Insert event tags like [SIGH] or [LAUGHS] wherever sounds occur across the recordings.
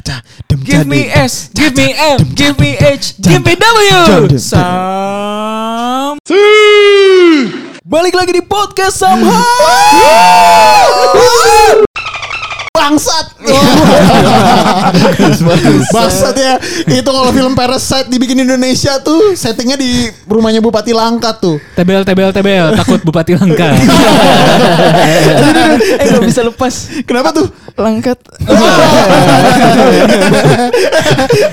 caca dem Give me S, give me M, give me H, give me W. Sam. Balik lagi di podcast somehow. Bangsat [LAUGHS] bangsat ya itu kalau film Parasite dibikin di Indonesia tuh settingnya di rumahnya Bupati Langkat tuh Tebel, tebel, tebel. Takut Bupati Langka. [LAUGHS] eh gak bisa lepas. kenapa tuh Langkat. [LAUGHS]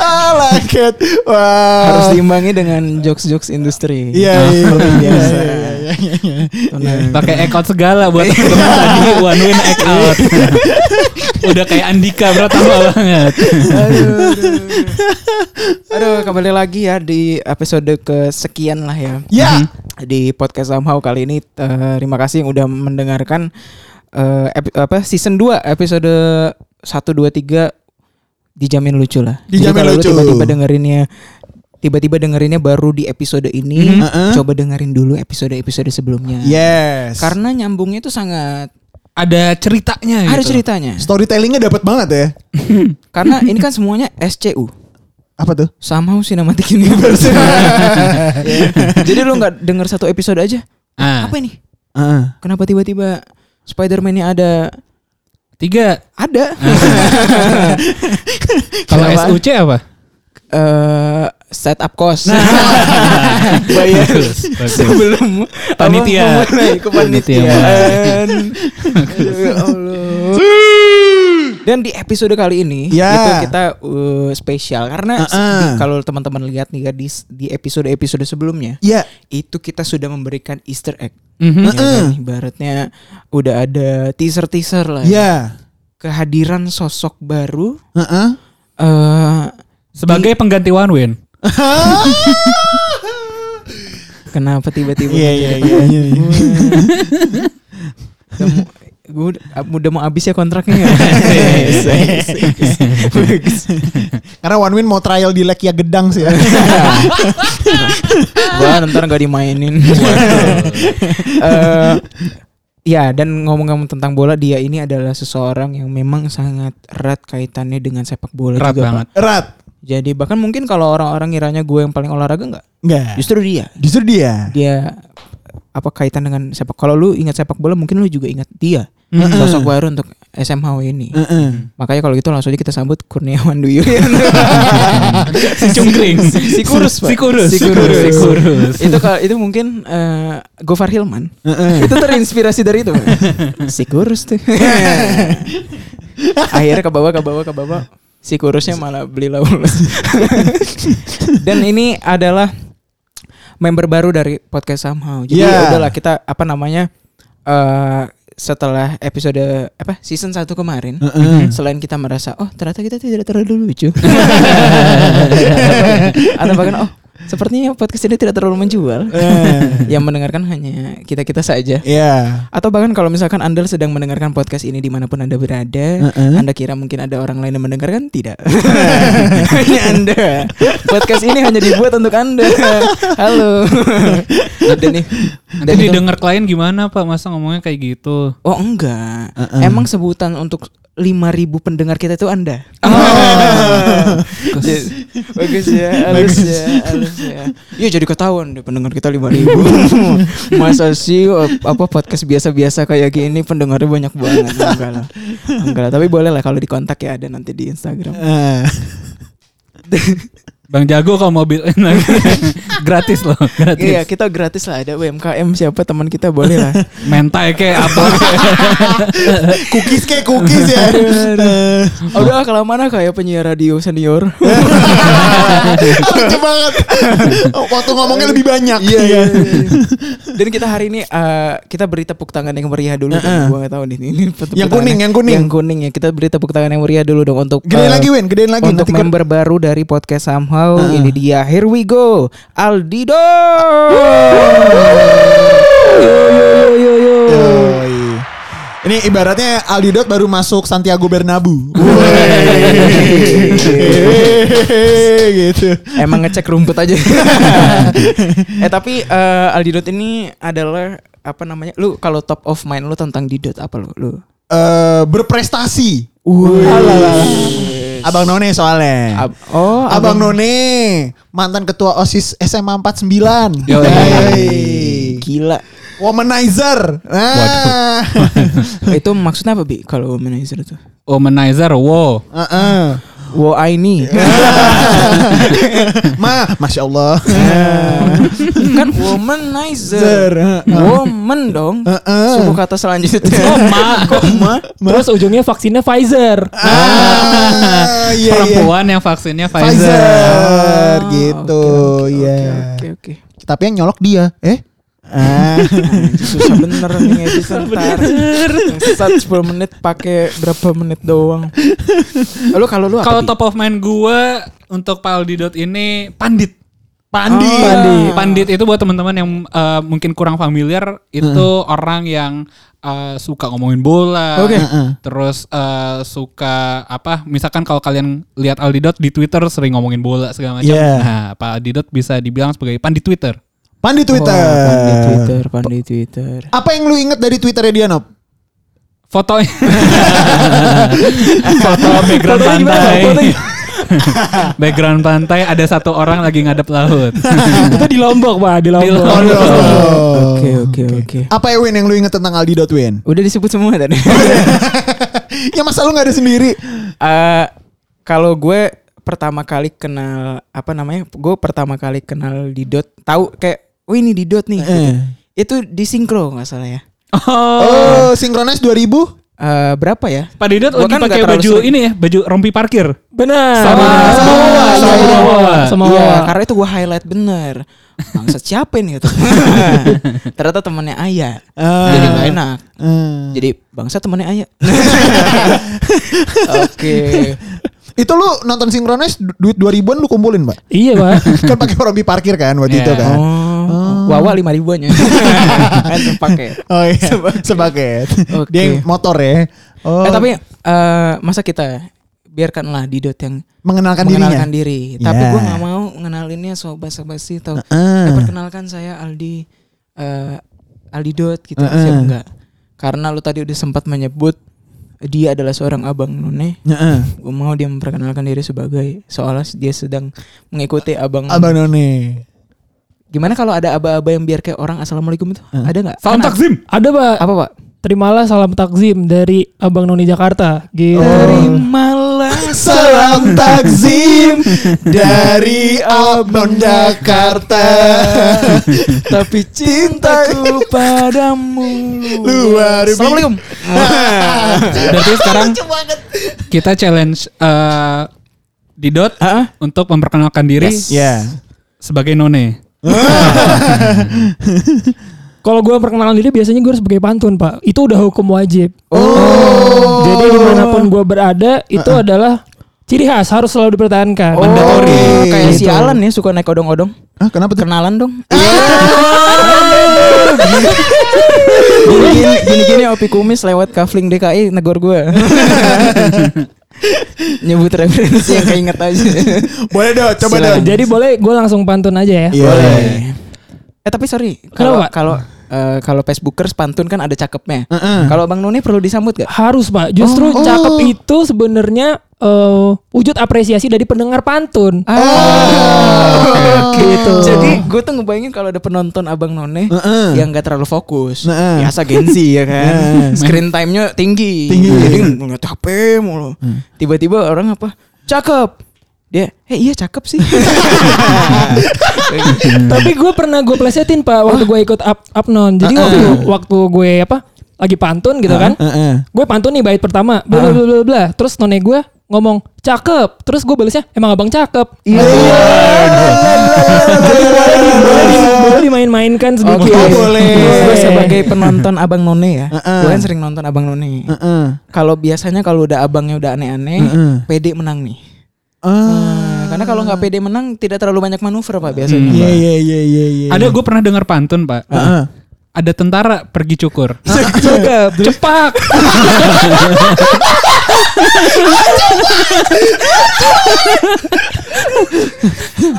ah Langkat wah Harus diimbangi dengan jokes-jokes industri. iya iya Iya, iya, iya. Pakai egg out segala buat teman [LAUGHS] tadi one win egg out. [LAUGHS] Udah kayak Andika Pratama banget. Aduh, aduh. Aduh, kembali lagi ya di episode kesekian lah ya. ya Di podcast somehow kali ini eh, terima kasih yang udah mendengarkan eh, epi- apa season 2 episode 1 2 3 dijamin lucu lah. Jadi Dijamin kalau lu lucu. Tiba-tiba dengerinnya tiba-tiba dengerinnya baru di episode ini, Mhm. Uh-uh. coba dengerin dulu episode-episode sebelumnya. yes Karena nyambungnya itu sangat Ada ceritanya gitu. ada ceritanya. storytellingnya dapat banget ya [LAUGHS] Karena ini kan semuanya SCU. apa tuh Somehow Cinematic Universe. [LAUGHS] Jadi lu nggak denger satu episode aja? Ah, Apa ini? Ah. Kenapa tiba-tiba Spider-Man-nya ada? tiga. Ada. [LAUGHS] Kalau Kenapa? SUC apa? Eh setup cost. Nah. [LAUGHS] Bayar Bagus, bagus. sebelum Panitia. memulai Panitia kepanitiaan. Ya. Dan di episode kali ini Ya. itu kita uh, spesial karena Uh-uh. kalau teman-teman lihat nih ya, di di episode-episode sebelumnya ya itu kita sudah memberikan Easter egg. Mhm. Ya kan? Ibaratnya udah ada teaser-teaser lah. ya Kehadiran sosok baru Heeh. eh Sebagai pengganti one win. Kenapa tiba-tiba Iya iya iya iya. gue udah, mau habis ya kontraknya ya. Karena One Win mau trial di Lekia Gedang sih ya. Wah ntar gak dimainin. Eh, ya dan ngomong-ngomong tentang bola dia ini adalah seseorang yang memang sangat erat kaitannya dengan sepak bola Erat juga banget. Pak. Erat. Jadi bahkan mungkin kalau orang-orang ngiranya gue yang paling olahraga nggak, Enggak. justru dia. Justru dia. Dia apa kaitan dengan sepak. Kalau lu ingat sepak bola mungkin lu juga ingat dia. Mhm. Sosok baru untuk SMH ini. Heeh. Makanya kalau gitu langsung aja kita sambut Kurniawan Duyun. [LAUGHS] Si cungkring. si kurus, Pak. Si kurus. Si kurus. Si kurus. [LAUGHS] itu kalau itu mungkin eh, Gofar Hilman. Heeh. itu terinspirasi dari itu. [LAUGHS] Si kurus tuh. Akhirnya ke bawah ke bawah ke bawah. Si kurusnya malah beli lawless. [LAUGHS] Dan ini adalah member baru dari podcast somehow. Jadi Yeah. udahlah kita apa namanya eh setelah episode apa season 1 kemarin Heeh. selain kita merasa oh ternyata kita tidak terlalu lucu [LAUGHS] atau bahkan oh sepertinya podcast ini tidak terlalu menjual Eh. yang mendengarkan hanya kita kita saja Iya. atau bahkan kalau misalkan anda sedang mendengarkan podcast ini di mana pun anda berada Heeh. anda kira mungkin ada orang lain yang mendengarkan tidak [LAUGHS] hanya anda podcast ini hanya dibuat untuk anda halo dan nih Nanti dan itu- didengar klien gimana Pak? Masa ngomongnya kayak gitu? oh enggak Heeh. emang sebutan untuk 5000 pendengar kita itu anda. [LAUGHS] Bagus. Ya, halus ya, halus ya. Iya jadi ketahuan deh pendengar kita 5000 [LAUGHS] Masa sih eh, apa podcast biasa-biasa kayak gini pendengarnya banyak banget. Enggak lah. Enggak lah, tapi boleh lah kalau dikontak ya ada nanti di Instagram. [LAUGHS] Bang Jago kalau mobil [LAUGHS] gratis loh, gratis. Iya, kita gratis lah ada UMKM siapa teman kita boleh lah. [LAUGHS] Mentai kayak apa? [LAUGHS] Cookies kayak cookies ya. Oh, udah kelamaan ah kayak penyiar radio senior. Lucu banget. Waktu ngomongnya lebih banyak. Iya iya. Dan kita hari ini eh, kita beri tepuk tangan yang meriah dulu. Heeh. dong. Gua nggak tahu nih. Ini Yang tangan kuning, yang kuning. Yang kuning ya. Kita beri tepuk tangan yang meriah dulu dong untuk Gedein eh, lagi Win, gedein lagi. untuk Nanti member baru dari podcast Heeh. Ini dia. Here we go. Aldido. Yoi. Ini ibaratnya Aldi Dot baru masuk Santiago Bernabeu. [LAUGHS] gitu. Emang ngecek rumput aja. [LAUGHS] eh tapi eh, Aldidot ini adalah apa namanya? Lu kalau top of mind lu tentang Didot apa lu? Lu Eh berprestasi. Alah. Abang None soalnya. Ab- oh, Abang None, mantan ketua OSIS SMA 49. Yoi. Yoi. Gila. Womanizer. Nah. [LAUGHS] itu maksudnya apa bi kalau womanizer itu? Womanizer, wow. Heeh. Wo ini. [LAUGHS] Ma, masya Allah. [LAUGHS] kan womanizer. [LAUGHS] Woman dong. Heeh. Suku kata selanjutnya. Koma. Koma. Terus ujungnya vaksinnya Pfizer. Ah, iya, iya. Perempuan yang vaksinnya Pfizer. Pfizer, gitu, Oke, ya. Oke oke. Tapi yang nyolok dia, eh? Ah. Susah [LAUGHS] bener nih edit ntar. Sesat 10 menit pakai berapa menit doang. Lalu kalau lu apa? Kalau top of mind gue untuk Pak Aldi Dot ini pandit. Pandi. Oh. Pandit. Pandit itu buat teman-teman yang eh, mungkin kurang familiar itu orang yang eh, suka ngomongin bola. Oke. Terus eh, suka apa? Misalkan kalau kalian lihat Aldi Dot di Twitter sering ngomongin bola segala macam. Iya. Nah, Pak Aldi Dot bisa dibilang sebagai pandit Twitter. Pandi Twitter. Wah, Pandi Twitter, Pandi Twitter. Apa yang lu inget dari Twitternya dia, Nop? Fotonya [LAUGHS] Foto background Fotonya gimana? pantai. Fotonya- [LAUGHS] background pantai ada satu orang lagi ngadep laut. [LAUGHS] itu di Lombok pak, di Lombok. Oke oke oke. Apa ya Win yang lu inget tentang Aldi Dot Win? Udah disebut semua tadi. ya masa lu gak ada sendiri? Eh, kalau gue pertama kali kenal apa namanya? Gue pertama kali kenal Didot, tahu kayak, oh ini Didot nih. Eh. Itu di sinkro nggak salah ya. Oh. Oh, Synchronize 2000? Eh, berapa ya? Pak Didot lagi kan pakai baju sering. ini ya, baju rompi parkir. Benar. Sama- sama Wawa, Wawa. sama Iya, karena itu gue highlight bener. Bangsat siapa ini gitu. [LAUGHS] Ternyata temannya Ayah. Ah. Jadi gak enak. Hmm. Jadi bangsa temannya Ayah. [LAUGHS] Oke. Itu lu nonton du- duit 2000-an lu kumpulin, Pak? Iya pak. [LAUGHS] kan pakai rompi parkir kan waktu Iya. itu kan. Oh, Wawa lima ribuannya. kan [LAUGHS] pakai. Oh iya, sepaket. Oke. Dia yang motor ya. Oh, Eh tapi eh, masa kita biarkanlah Didot yang mengenalkan, mengenalkan dirinya. diri. Tapi gue nggak mau ngenalinnya so basa-basi atau Heeh. eh, perkenalkan saya Aldi eh, Aldi Dot gitu. Heeh. Siap enggak? Karena lu tadi udah sempat menyebut dia adalah seorang abang none. Heeh. Gue mau dia memperkenalkan diri sebagai soalnya dia sedang mengikuti abang. Abang None. Gimana kalau ada aba-aba yang biar kayak orang assalamualaikum itu? Ada nggak? Salam Kan takzim. Ada pak. Apa pak? Terimalah salam takzim dari Abang Noni Jakarta. Gitu. Terimalah Salam takzim dari Abang Jakarta. Tapi cintaku padamu Luar biasa. Assalamualaikum Berarti sekarang kita challenge eh, Didot Ah, untuk memperkenalkan diri Yes. Ya. sebagai none. [LAUGHS] Kalau gue perkenalan diri biasanya gue harus sebagai pantun pak. Itu udah hukum wajib. Oh. Jadi di mana pun gue berada itu adalah ciri khas harus selalu dipertahankan. Oh, Mandatory. kayak si Gitu. Alan ya suka naik odong-odong. Ah, kenapa tuh? Kenalan dong. [LAUGHS] Gini-gini gini-gini Opi Kumis lewat kafling DKI negor gue. [LAUGHS] Nyebut referensi yang keinget aja. Boleh dong, coba dong. Jadi boleh gue langsung pantun aja ya. Iya. Eh tapi sorry, kalau Kenapa? kalau eh, kalau Facebookers pantun kan ada cakepnya. Heeh. Kalau Bang Noni perlu disambut gak? Harus pak. Justru Oh. cakep itu sebenarnya eh, wujud apresiasi dari pendengar pantun. Oh. Gitu. Jadi gue tuh ngebayangin kalau ada penonton Abang None Heeh. yang gak terlalu fokus. Heeh. Biasa Genzi ya kan. Heeh. Screen time-nya tinggi. Tinggi. Jadi ngeliat HP mulu. Tiba-tiba orang apa? Cakep. Dia, eh iya cakep sih. [LAUGHS] Tapi gue pernah gue plesetin pak waktu gue ikut up upnon. Jadi waktu waktu gue apa lagi pantun gitu kan. Heeh. Gue pantun nih bait pertama. Bla bla bla, bla. Terus none gue ngomong cakep. Terus gue balasnya emang abang cakep. Iya. boleh, di- boleh, di- boleh dimain-mainkan sedikit. Oke, boleh. Gue sebagai penonton [LAUGHS] Abang None ya. Gue kan sering nonton Abang None. Heeh. Kalau biasanya kalau udah abangnya udah aneh-aneh. PD menang nih. Ah. Nah, karena kalau nggak PD menang tidak terlalu banyak manuver pak biasanya. Iya Pak. iya iya iya iya. Ada gue pernah dengar pantun pak. Heeh. Ada tentara pergi cukur. [LAUGHS] Cakep. Cepak. [LAUGHS]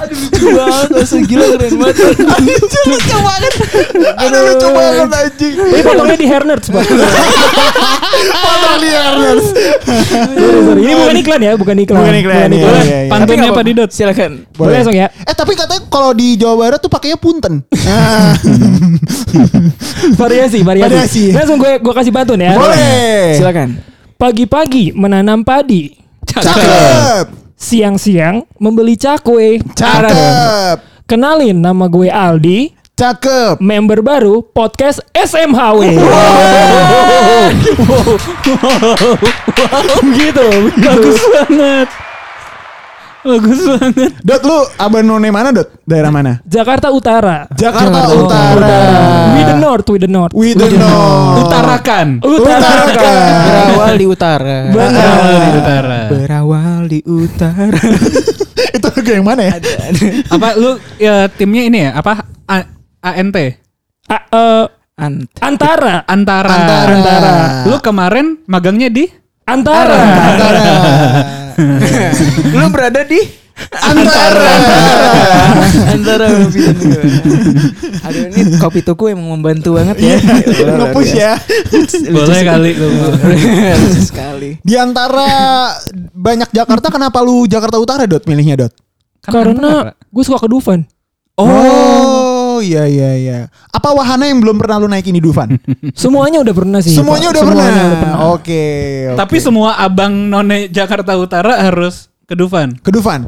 Lucu banget, langsung gila keren banget. lucu banget. Aduh lucu banget anjing. Tapi potongnya di pak. Potong. Sorry, sorry. Ini bukan iklan ya, bukan iklan. Bukan iklan, iya, iya, iya. Pantunnya apa di dot? Silakan. Boleh langsung ya. Eh tapi katanya kalau di Jawa Barat tuh pakainya punten. [LAUGHS] Nah, Variasi, variasi. Langsung gue gue kasih pantun ya. boleh. Silakan. Pagi-pagi menanam padi. Cakep. Siang-siang membeli cakwe. Cakep. Kenalin nama gue Aldi, Cakep. member baru podcast SMHW. Gitu. Bagus banget. Bagus banget. Dot lu abang none mana Dot? Daerah mana? Jakarta Utara. Jakarta Utara. With the North, with the North. We don't know. Utarakan. Utarakan. Berawal di utara. Berawal di utara. Berawal di utara. Itu lagu yang mana ya? Apa lu ya timnya ini ya? Apa A- ANT? A- eh, Ant. antara. Antara. Antara. Antara. Lu kemarin magangnya di Antara. Antara. Lu berada di Antara. antara kopi dan. Aduh ini kopi tuku emang membantu banget ya. Nge-push ya. Boleh kali lu. Lucu sekali. Di antara banyak Jakarta kenapa lu Jakarta Utara Dot milihnya Dot? Karena gue suka ke Dufan. Oh, iya iya iya. Apa wahana yang belum pernah lu naikin di Dufan? [LAUGHS] Semuanya udah pernah sih. Semuanya Pak. udah pernah. Semuanya udah pernah. Oke. oke. Tapi semua abang none Jakarta Utara harus ke Dufan. ke Dufan.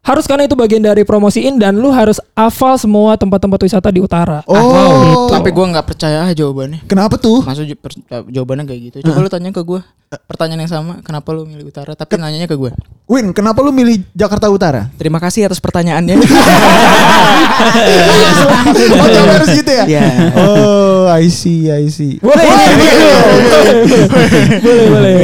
Harus karena itu bagian dari promosiin dan lu harus hafal semua tempat-tempat wisata di utara. Oh. Tapi gua nggak percaya ah jawabannya. Kenapa tuh? Maksud ju- per- jawabannya kayak gitu. Coba lu tanya ke gua. Pertanyaan yang sama, kenapa lu milih utara? Tapi nanyanya ke gua. Win, kenapa lu milih Jakarta Utara? Terima kasih atas pertanyaannya. [LAUGHS] oh, [LAUGHS] coba harus gitu ya? Iya. Oh, I see, I see. Boleh, boleh, boleh.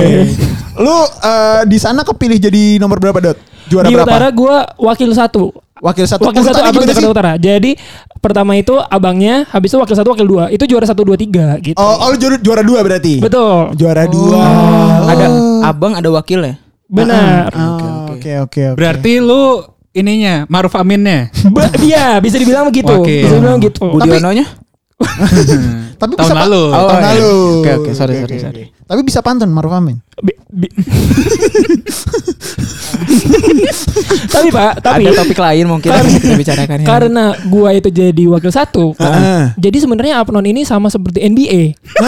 Lu eh, di sana kepilih jadi nomor berapa, Dot? Juara Di berapa? utara gue wakil satu. Wakil satu. Wakil satu Urutannya abang sih? Utara. Jadi pertama itu abangnya, habis itu wakil satu, wakil dua. Itu juara satu, dua, tiga gitu. Oh, oh juara, juara dua berarti? Betul. Juara dua. Ada abang, ada wakil ya. Benar. Oh, Oke, oke, oke. Berarti lu ininya Maruf Aminnya. Iya, bisa dibilang begitu. Wakil. Bisa dibilang gitu. Budiononya? [LAUGHS] Tapi Tahun bisa lalu. Oh, tahun iya. lalu. Oke, oke, sorry, sorry, sorry. Tapi bisa pantun Maruf Amin. Bi- bi- [LAUGHS] [LAUGHS] tapi Pak, tapi Ada topik lain mungkin yang bisa kita bicarakan ya. karena gua itu jadi wakil satu, Ah. jadi sebenarnya Apnon ini sama seperti NBA. [LAUGHS]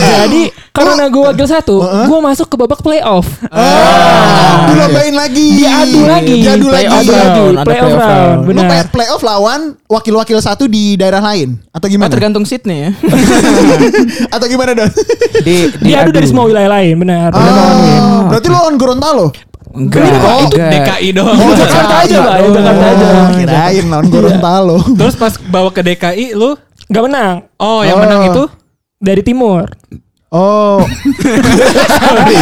jadi karena gua wakil satu, gua masuk ke babak playoff. Ah, dilombain lagi. Diadu lagi. Diadu lagi. Playoff Adu lagi. round, ada Playoff playoff round. Benar. play- playoff lawan wakil-wakil satu di daerah lain atau Oh, gimana? tergantung seatnya ya. [LAUGHS] atau gimana Don? Di, Diadu dari semua wilayah lain, benar. Oh, berarti lu lawan Gorontalo? Enggak, Oh, itu enggak. DKI doang. Oh, Jakarta aja. Ya, Jakarta aja. Kirain lawan Gorontalo. Terus pas bawa ke DKI lu Gak menang. Oh, yang Oh. menang itu Dari timur. Oh.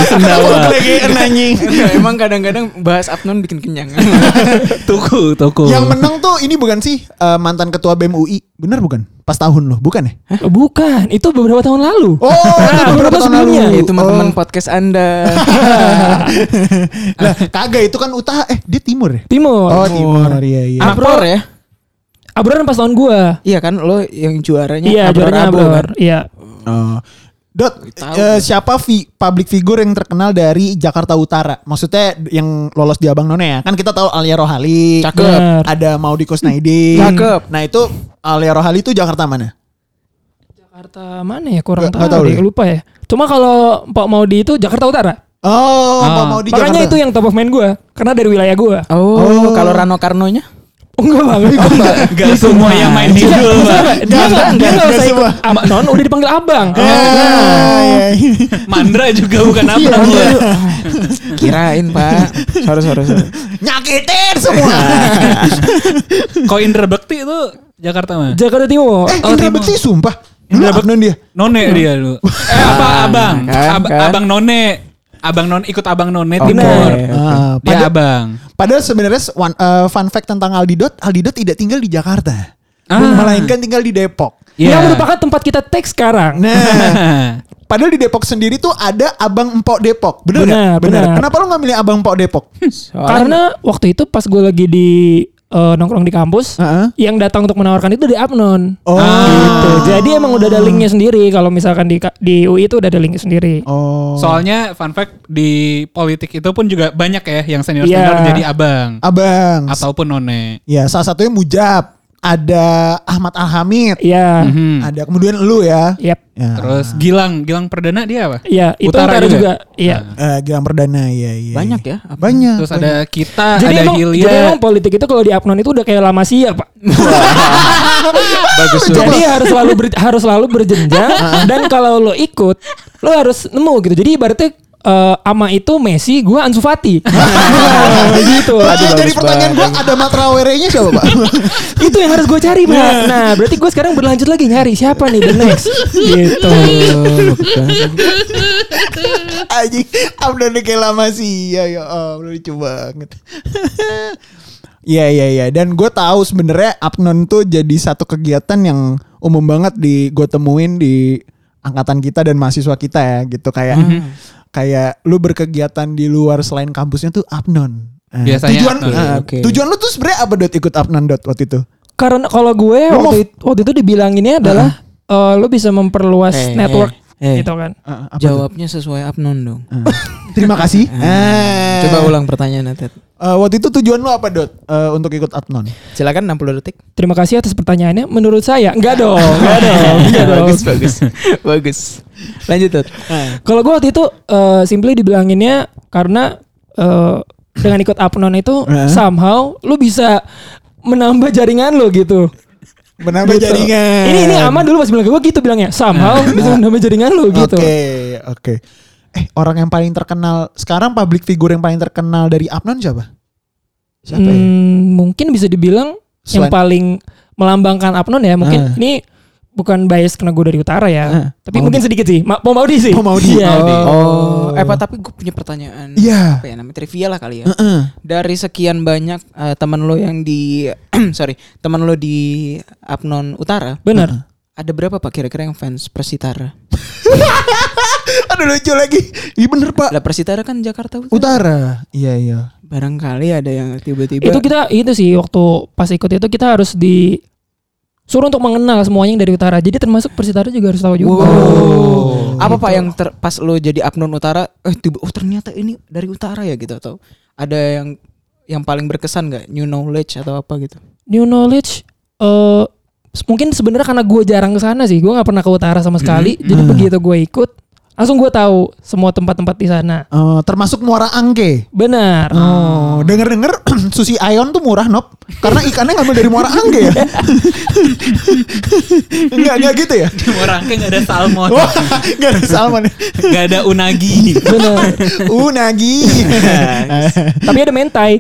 Sendawa. Lagi anjing. Emang kadang-kadang bahas Abnon bikin kenyang. [LAUGHS] Tuku, tuku. Yang menang tuh ini bukan sih eh, mantan ketua BEM UI? Bener bukan? Pas tahun loh, bukan ya? Oh, Bukan, itu beberapa tahun lalu. Oh, itu beberapa beberapa tahun sebelumnya. lalu. Ya, teman-teman Oh. podcast Anda. [LAUGHS] Lah, kagak itu kan utara eh dia timur ya? Timur. Oh, timur. Iya, iya. Abror ya? Abron pas tahun gua. Iya kan lo yang juaranya Iya, juaranya Abo Abror. kan? Iya. Oh. Dot, eh, siapa fi- public figure yang terkenal dari Jakarta Utara? Maksudnya yang lolos di Abang None ya? Kan kita tahu Alia Rohali. Cakep. Ada Maudi Kusnaidi. Cakep. Nah itu Alia Rohali itu Jakarta mana? Jakarta mana ya? Kurang nggak tahu, tahu deh, deh. lupa ya. Cuma kalau Pak Maudi itu Jakarta Utara. Oh, Ah. Pak Maudi Makanya Jakarta. itu yang top of mind gua. Karena dari wilayah gua. Oh, Oh. kalau Rano Karnonya? Oh enggak bang. Gak semua yang main di. Dia enggak, dia enggak usah ikut semua. Abnon, udah dipanggil abang. Ah, iya, iya. Mandra juga bukan apa. Iya. Kirain pak. Sorry, sorry, sorry. Nyakitin semua. [LAUGHS] Kok Indra Bekti itu Jakarta mah? Jakarta Timur. eh, Oh, Indra timur. Bekti sumpah. Indra Bekti dia. None dia dulu. [LAUGHS] Eh apa abang? kan, Ab- kan. Abang None. Abang None ikut abang None Oke. timur. Ah, Dia pada- abang. Padahal sebenarnya one- eh, fun fact tentang Aldidot, Aldidot tidak tinggal di Jakarta. Ah. Melainkan tinggal di Depok. Iya. Yang merupakan tempat kita teks sekarang. Nah, [LAUGHS] padahal di Depok sendiri tuh ada Abang Empok Depok. Bener Benar, nggak? benar. Kenapa lu nggak milih Abang Empok Depok? Soalnya Karena waktu itu pas gue lagi di eh, nongkrong di kampus. Heeh. Yang datang untuk menawarkan itu dari Apnon. Oh. Gitu. Jadi emang udah ada linknya sendiri. Kalau misalkan di di UI itu udah ada linknya sendiri. Oh. Soalnya fun fact di politik itu pun juga banyak ya yang senior-senior Iya. jadi abang Abang. ataupun none. Ya, salah satunya Mujab. Ada Ahmad Alhamid. Iya. Mhm. Ada kemudian lu ya. Yap. Ya. Terus Gilang, Gilang Perdana dia apa? Iya, itu Utara utara, juga? juga. Iya. Eh, Gilang Perdana ya, iya. Banyak iya. ya. apa? Banyak. Terus ada kita, Jadi ada emang, jadi Hilya. emang politik itu kalau di Apnon itu udah kayak lama sia, Pak. [LAUGHS] Bagus Jadi harus selalu ber- harus selalu berjenjang [LAUGHS] dan kalau lo ikut, lo harus nemu gitu. Jadi ibaratnya eh, ama itu Messi, gua Ansu Fati. [LAUGHS] gitu. Berarti jadi pertanyaan gua ada Matrawerenya siapa, Pak? [LAUGHS] itu yang harus gue cari, Pak. Nah, berarti gue sekarang berlanjut lagi nyari siapa nih the [LAUGHS] next. gitu. Anjing, Abdan kayak lama sih. Ya ya, oh, lucu banget. Iya iya iya dan gue tahu sebenarnya Apnon tuh jadi satu kegiatan yang umum banget di gue temuin di angkatan kita dan mahasiswa kita ya gitu kayak kayak lu berkegiatan di luar selain kampusnya tuh Apnon. Eh, Biasanya tujuan Apnon. eh, Oke. tujuan lu tuh sebenarnya apa dot ikut Apnon dot waktu itu? Karena kalau gue mau- waktu, itu, waktu itu dibilanginnya adalah eh, lo bisa memperluas Eh, network eh. gitu kan. Tuh? Jawabnya sesuai Apnon dong. Eh, Terima kasih. [LAUGHS] Eh. Coba ulang pertanyaannya Ted. Eh, waktu itu tujuan lu apa dot Eh, untuk ikut Apnon? Silakan 60 detik. Terima kasih atas pertanyaannya. Menurut saya enggak dong, [LAUGHS] enggak dong, enggak dong. bagus [LAUGHS] bagus. bagus. Lanjut Ted. Kalau gue waktu itu eh, simply dibilanginnya karena eh, dengan ikut Apnon itu Eh. somehow lu bisa menambah jaringan lo gitu. Menambah Gitu. jaringan. Ini ini aman dulu pas bilang ke gue gitu bilangnya somehow bisa menambah jaringan lo gitu. Oke, oke. Eh, orang yang paling terkenal sekarang public figure yang paling terkenal dari Apnon siapa? Siapa ya? Hmm, mungkin bisa dibilang Selain- yang paling melambangkan Apnon ya mungkin Eh. ini bukan bias karena gue dari utara ya, tapi Maudi. mungkin sedikit sih. Ma mau Maudi sih. Oh, Maudi. Iya. Oh, eh Pak, tapi gue punya pertanyaan. Iya. Apa ya namanya trivia lah kali ya. Heeh. Dari sekian banyak eh, teman lo yang di [CLEARS THROAT] sorry, teman lo di Apnon Utara, Benar. ada berapa Pak kira-kira yang fans Persitara? [LAUGHS] Aduh lucu lagi. Iya bener Pak. Lah Persitara kan Jakarta Utara. Utara. Iya iya. Barangkali ada yang tiba-tiba Itu kita itu sih waktu pas ikut itu kita harus di suruh untuk mengenal semuanya yang dari utara. Jadi termasuk Persitara juga harus tahu juga. Wow. Apa Pak yang ter, pas lo jadi Apnon Utara, eh tiba, oh ternyata ini dari utara ya gitu atau ada yang yang paling berkesan nggak new knowledge atau apa gitu? New knowledge eh mungkin sebenarnya karena gue jarang ke sana sih. Gue nggak pernah ke utara sama sekali. Jadi begitu gue ikut langsung gue tahu semua tempat-tempat di sana. Eh, termasuk Muara Angke. Benar. Oh, denger-denger [CLEARS THROAT] sushi Ayon tuh murah nop karena ikannya ngambil dari Muara Angke ya. [LAUGHS] enggak enggak gitu ya. Orang kayak gak ada salmon, Wah, enggak ada salmon. gak ada unagi. Benar. [LAUGHS] Unagi. [LAUGHS] Tapi ada mentai.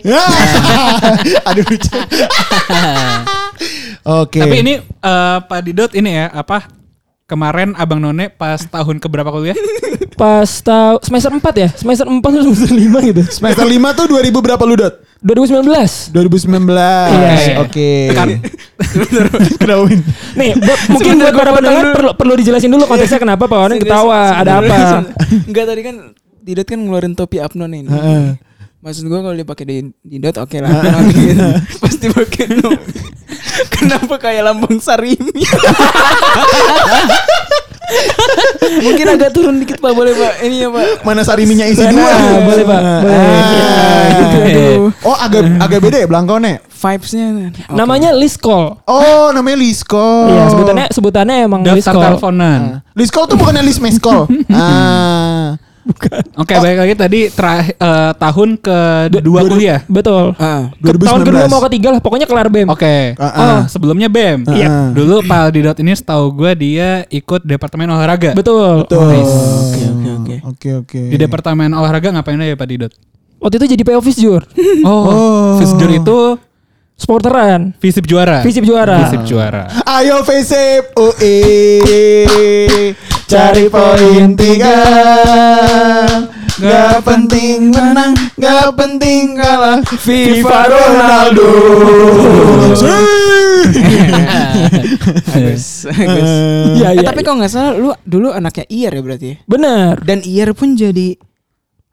Aduh lucu. Oke. Tapi ini eh, Pak Didot ini ya apa kemarin Abang None pas tahun keberapa kuliah? [LAUGHS] Pas tahu semester 4 ya? Semester 4 atau semester 5 gitu. semester 5 tuh 2000 berapa lu, Dot? 2019. 2019. Iya. Oke. Kan- Kenapa Win? Nih, buat, [LAUGHS] mungkin buat para pendengar perlu perlu dijelasin dulu konteksnya kenapa Pak Wawan ketawa, ada apa? Enggak tadi kan Didot kan ngeluarin topi Apnon ini. Heeh. Maksud gua kalau dia pakai di Didot oke lah. Gitu. [LAUGHS] [LAUGHS] Pasti pakai no. [LAUGHS] Kenapa kayak lambang sarimi? Mungkin agak turun dikit Pak, boleh Pak. Ini ya Pak. Mana sariminya isi Nah, dua? boleh, Pak. Boleh. Ah, gitu. Aduh. Oh, agak agak beda ya belangkonnya? Vibes-nya. Oke. Namanya list call. Oh, namanya Lisko. Iya, sebutannya sebutannya emang list Daftar call. teleponan. Lisko tuh bukannya list meskol. Ah. Oke, baik lagi tadi terakhir eh, tahun kedua kuliah. Betul. Ah. Ke- Tahun 2019. kedua mau ketiga lah, pokoknya kelar BEM. Oke. Ah, ah. Oh, sebelumnya BEM. Iya. Dulu Pak Didot ini setahu gue dia ikut departemen olahraga. Betul. Oke, oke, oke. Oke, oke. Di departemen olahraga ngapain aja Pak Didot? Waktu itu jadi PO Visjur. [LAUGHS] Oh, Oh. Visjur itu Sporteran. Visip juara. Visip juara. Visip juara. Ayo Visip UE Cari poin tiga Gak penting menang Gak penting kalah FIFA Ronaldo [LAUGHS] Bagus. bagus. Iya, Eh, iya. tapi kalau nggak salah lu dulu anaknya IR ya berarti ya? Benar. Dan IR pun jadi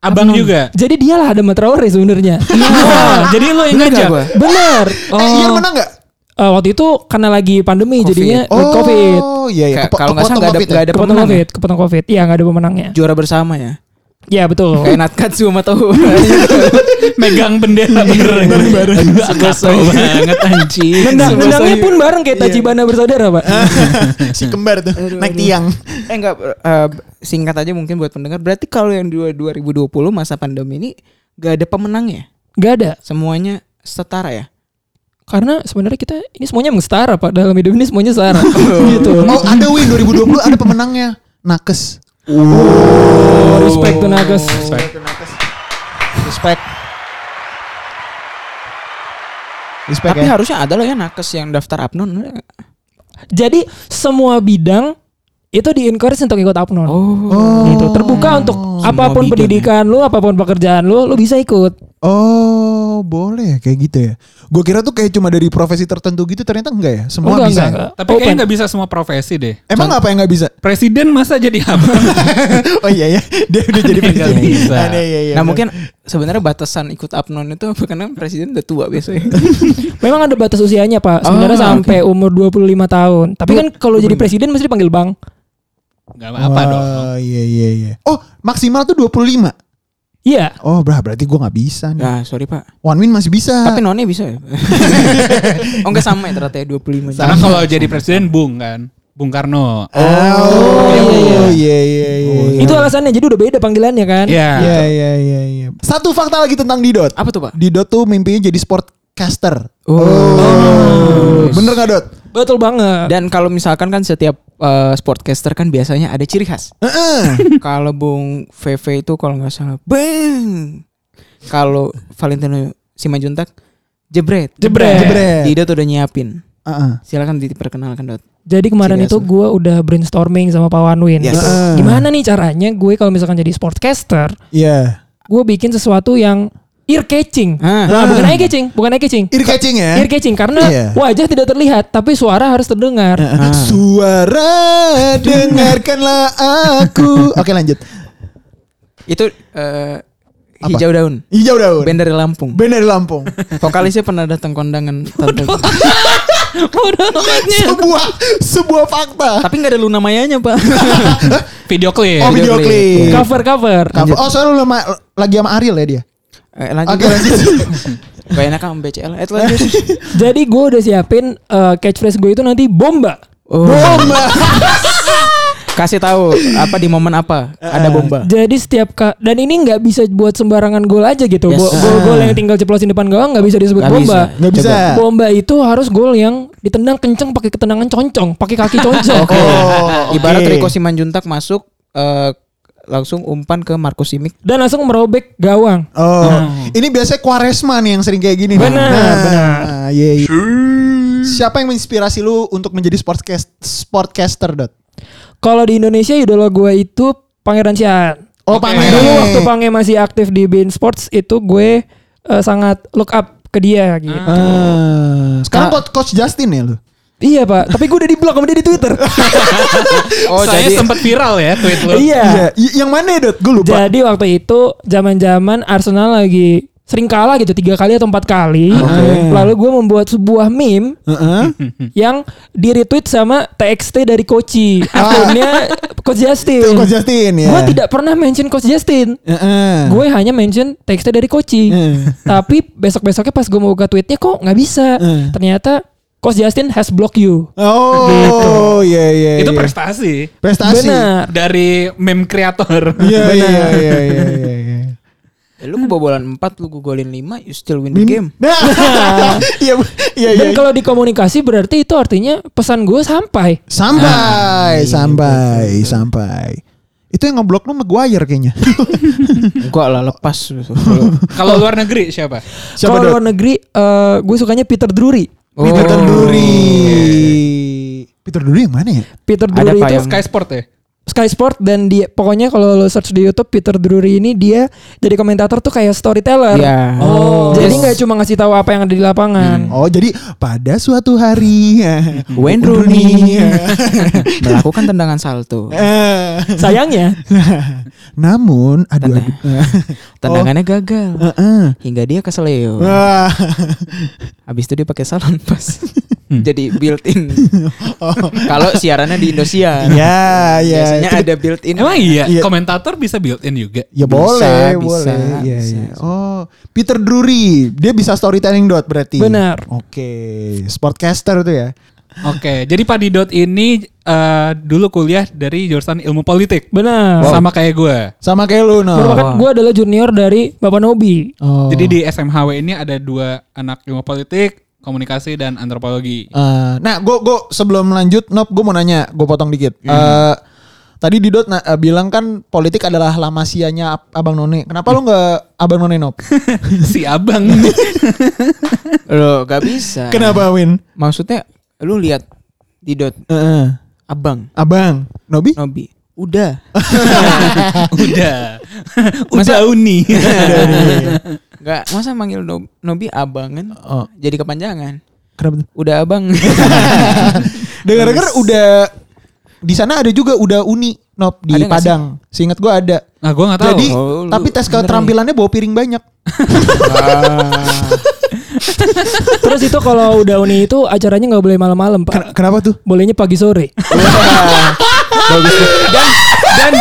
Abang juga. Jadi dialah ada Traore sebenarnya. Iya. [LAUGHS] Jadi lo yang Bener gak ngajak. Bener. Eh, Ian menang nggak? Eh, waktu itu karena lagi pandemi Covid. jadinya Oh, covid. iya iya. Kayak Kepo- kalau nggak salah nggak ada ya? nggak ada Kepotong pemenang. ya? covid, kepotong covid. Iya nggak ada pemenangnya. Juara bersama ya. Iya betul. Kayak Natkatsu sama tahu. [LAUGHS] Megang bendera bareng. Bareng-bareng. banget anjing. Nendang, nendangnya pun bareng kayak Tachibana bersaudara pak. [LAUGHS] si kembar tuh naik tiang. eh enggak eh, singkat aja mungkin buat pendengar. Berarti kalau yang dua 2020 masa pandemi ini gak ada pemenangnya. Gak ada. Semuanya setara ya. Karena sebenarnya kita ini semuanya emang setara pak dalam hidup ini semuanya setara. [LAUGHS] gitu. [LAUGHS] Oh ada Win 2020 ada pemenangnya. Nakes. Oh, respect tuh Nagas. Respect. Respect. Respect Tapi ya. harusnya ada loh ya nakes yang daftar apnon. Jadi semua bidang itu di encourage untuk ikut apnon. Oh. Gitu. Terbuka untuk apa pun bidang pendidikan lu, apa pun pekerjaan lu, lu bisa ikut. Oh, boleh ya kayak gitu ya. Gue kira tuh kayak cuma dari profesi tertentu gitu ternyata enggak ya. Semua Enggak, bisa. enggak, ya? enggak. Tapi kayaknya nggak bisa semua profesi deh. Emang apa yang nggak bisa? Presiden masa jadi abang? [LAUGHS] oh iya ya, dia udah jadi presiden. bisa. Ada, iya, iya, nah benar. mungkin sebenarnya batasan ikut apnon itu apa [LAUGHS] karena presiden udah tua biasanya. [LAUGHS] Memang ada batas usianya pak. Sebenarnya Oh, sampai umur 25 tahun. Tapi kan kalau jadi presiden mesti dipanggil bang. Gak apa dong. Oh iya iya iya. Oh maksimal tuh 25 Iya. Oh brah berarti gue nggak bisa nih. Nah, sorry Pak. One win masih bisa. Tapi nonnya bisa ya? [LAUGHS] oh enggak sama ya ternyata ya 25 Karena kalau jadi presiden Bung kan. Bung Karno. oh, iya, iya iya iya. iya. Itu alasannya. Jadi udah beda panggilannya kan. Iya. Iya iya iya iya. Satu fakta lagi tentang Didot. Apa tuh Pak? Didot tuh mimpinya jadi sportcaster. Oh. Bener gak Dot? Betul banget. Dan kalau misalkan kan setiap eh, sportcaster kan biasanya ada ciri khas. Heeh. [LAUGHS] kalau Bung VV itu kalau nggak salah bang. Kalau Valentino Simanjuntak jebret. Jebret. Jebret. Didot udah nyiapin. Heeh. Silakan diperkenalkan Dot. Jadi kemarin Ciri itu gue udah brainstorming sama Pak Wanwin. Yes. Heeh. Gimana nih caranya gue kalau misalkan jadi sportcaster, Iya. gue bikin sesuatu yang ear catching. Ah. Nah, bukan eye catching, bukan eye catching. Ear catching ya. Ear catching karena Iya. wajah tidak terlihat tapi suara harus terdengar. Heeh. Suara dengarkanlah aku. [LAUGHS] Oke lanjut. Itu eh, hijau daun. Hijau daun. Band dari Lampung. Band dari Lampung. Vokalisnya pernah datang kondangan tante. [LAUGHS] sebuah sebuah fakta. Tapi nggak ada Luna Mayanya Pak. [LAUGHS] Video klip. Oh video video klip. Cover cover. Cover. Oh soalnya lu lama- lagi sama Ariel ya dia. Eh, lanjut. Oke lanjut. [LAUGHS] Gak enak sama BCL. Eh, lanjut. [LAUGHS] Jadi gue udah siapin uh, catchphrase gue itu nanti bomba. Oh. Bomba. [LAUGHS] Kasih tahu apa di momen apa ada bomba. Jadi setiap ka dan ini nggak bisa buat sembarangan gol aja gitu. Yes. Gol gol gol yang tinggal ceplosin depan gawang nggak bisa disebut Nggak bomba. bisa. Nggak bisa. Coba. Bomba itu harus gol yang ditendang kenceng pakai ketendangan concong, pakai kaki concong. Oke. Oh, Ibarat oke. Rico Simanjuntak masuk eh, langsung umpan ke Markus Simic. Dan langsung merobek gawang. Oh, ini biasanya Quaresma nih yang sering kayak gini. Benar, nah, benar. nah, iya, iya. Siapa yang menginspirasi lu untuk menjadi sportcast sportcaster dot? Kalau di Indonesia idola gue itu Pangeran Sian. Oh, Oke. Pange. Dulu waktu Pange masih aktif di Bein Sports itu gue eh, sangat look up ke dia gitu. Ah, sekarang coach, coach Justin ya lu? Iya pak, tapi gue udah di blog sama dia di Twitter. [LAUGHS] Oh, Saya jadi sempat viral ya tweet lu. iya. Y- yang mana ya, Dot? Gue lupa. Jadi waktu itu zaman-zaman Arsenal lagi sering kalah gitu tiga kali atau empat kali. Oke. Lalu gue membuat sebuah meme Heeh. [LAUGHS] yang di retweet sama TXT dari Koci [LAUGHS] akunnya Coach Justin. coach Justin ya. Gue tidak pernah mention Coach Justin. Heeh. Gue hanya mention TXT dari Koci. Heeh. Tapi besok-besoknya pas gue mau buka tweetnya kok nggak bisa. Eh. Ternyata Coach Justin has blocked you. Oh, iya iya. Itu iya. prestasi prestasi. Benar. dari meme kreator. Iya Benar. iya iya iya iya. iya. eh, lu kebobolan 4, lu golin 5, you still win the game. Nah, iya [LAUGHS] iya iya. Dan kalau di komunikasi berarti itu artinya pesan gue sampai. Sampai, sampai, sampai. Itu yang ngeblok lu Maguire kayaknya. [LAUGHS] Enggak lah lepas. [LAUGHS] Kalau luar negeri siapa? Siapa Kalau luar negeri eh, gue sukanya Peter Drury. Peter Oh. Duri. Peter Duri yang mana ya? Peter Ada Drury Pak itu yang- Sky Sport ya? Sky Sport dan dia pokoknya kalau lo search di YouTube Peter Drury ini dia jadi komentator tuh kayak storyteller. Iya. Oh. Jadi Yes. nggak cuma ngasih tahu apa yang ada di lapangan. Oh jadi pada suatu hari Wayne Rooney [LAUGHS] melakukan tendangan salto. Eh, Sayangnya [LAUGHS] namun aduh, [LAUGHS] Tendangannya gagal Heeh. hingga dia keseleo. Wah. Habis itu dia pakai salon pas. Hmm. [LAUGHS] Jadi built-in. [LAUGHS] Kalau siarannya di Indosiar. Oh. Ya, ya. Biasanya ada built-in. Emang iya, Iya. komentator bisa built in juga. Ya Bisa, boleh, bisa, boleh. Iya, bisa. iya. Oh, Peter Drury, dia bisa storytelling dot berarti. Benar. Oke, sportcaster tuh ya. Oke, jadi Pak Didot ini eh, dulu kuliah dari jurusan ilmu politik. benar. Sama kayak gue. Sama kayak lu, no. Merupakan gue adalah junior dari Bapak Nobi. Oh. Jadi di SMHW ini ada dua anak ilmu politik, komunikasi dan antropologi. Eh, nah, gue gua sebelum lanjut, Nop, gue mau nanya, gue potong dikit. Eh, tadi Didot na- eh, bilang kan politik adalah lamasianya Ab- Abang None. Kenapa lu nggak Abang None, Nop? [LAUGHS] si abang. [LAUGHS] [LAUGHS] Loh, gak bisa. Kenapa, Win? Maksudnya lu lihat di dot Heeh. abang Abang, Nobi? Nobi. Udah. [LAUGHS] [LAUGHS] [LAUGHS] Udah. Udah uni. Gak masa manggil Nob- Nobi abang kan? Oh. Jadi kepanjangan. Kenapa tuh? Udah abang. Dengar-dengar udah di sana ada juga udah uni Nop di Ada nggak Padang. Seingat gue ada. Nah, gue nggak tahu. Jadi, Oh, tapi tes keterampilannya bawa piring banyak. Terus itu kalau udah uni itu acaranya nggak boleh malam-malam pak. Ken- Kenapa tuh? Bolehnya pagi sore. Bagus. Dan dan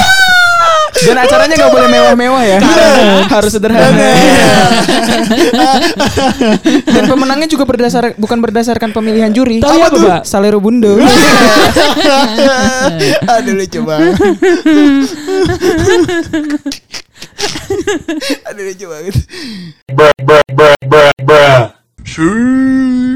dan acaranya nggak boleh mewah-mewah ya. Harus sederhana. dan pemenangnya juga berdasar bukan berdasarkan pemilihan juri. Tahu apa, Pak? Salero Bundo. [LAUGHS] Aduh lucu banget. Aduh lucu banget. bruh, bruh, bruh, bruh, bruh. 嘘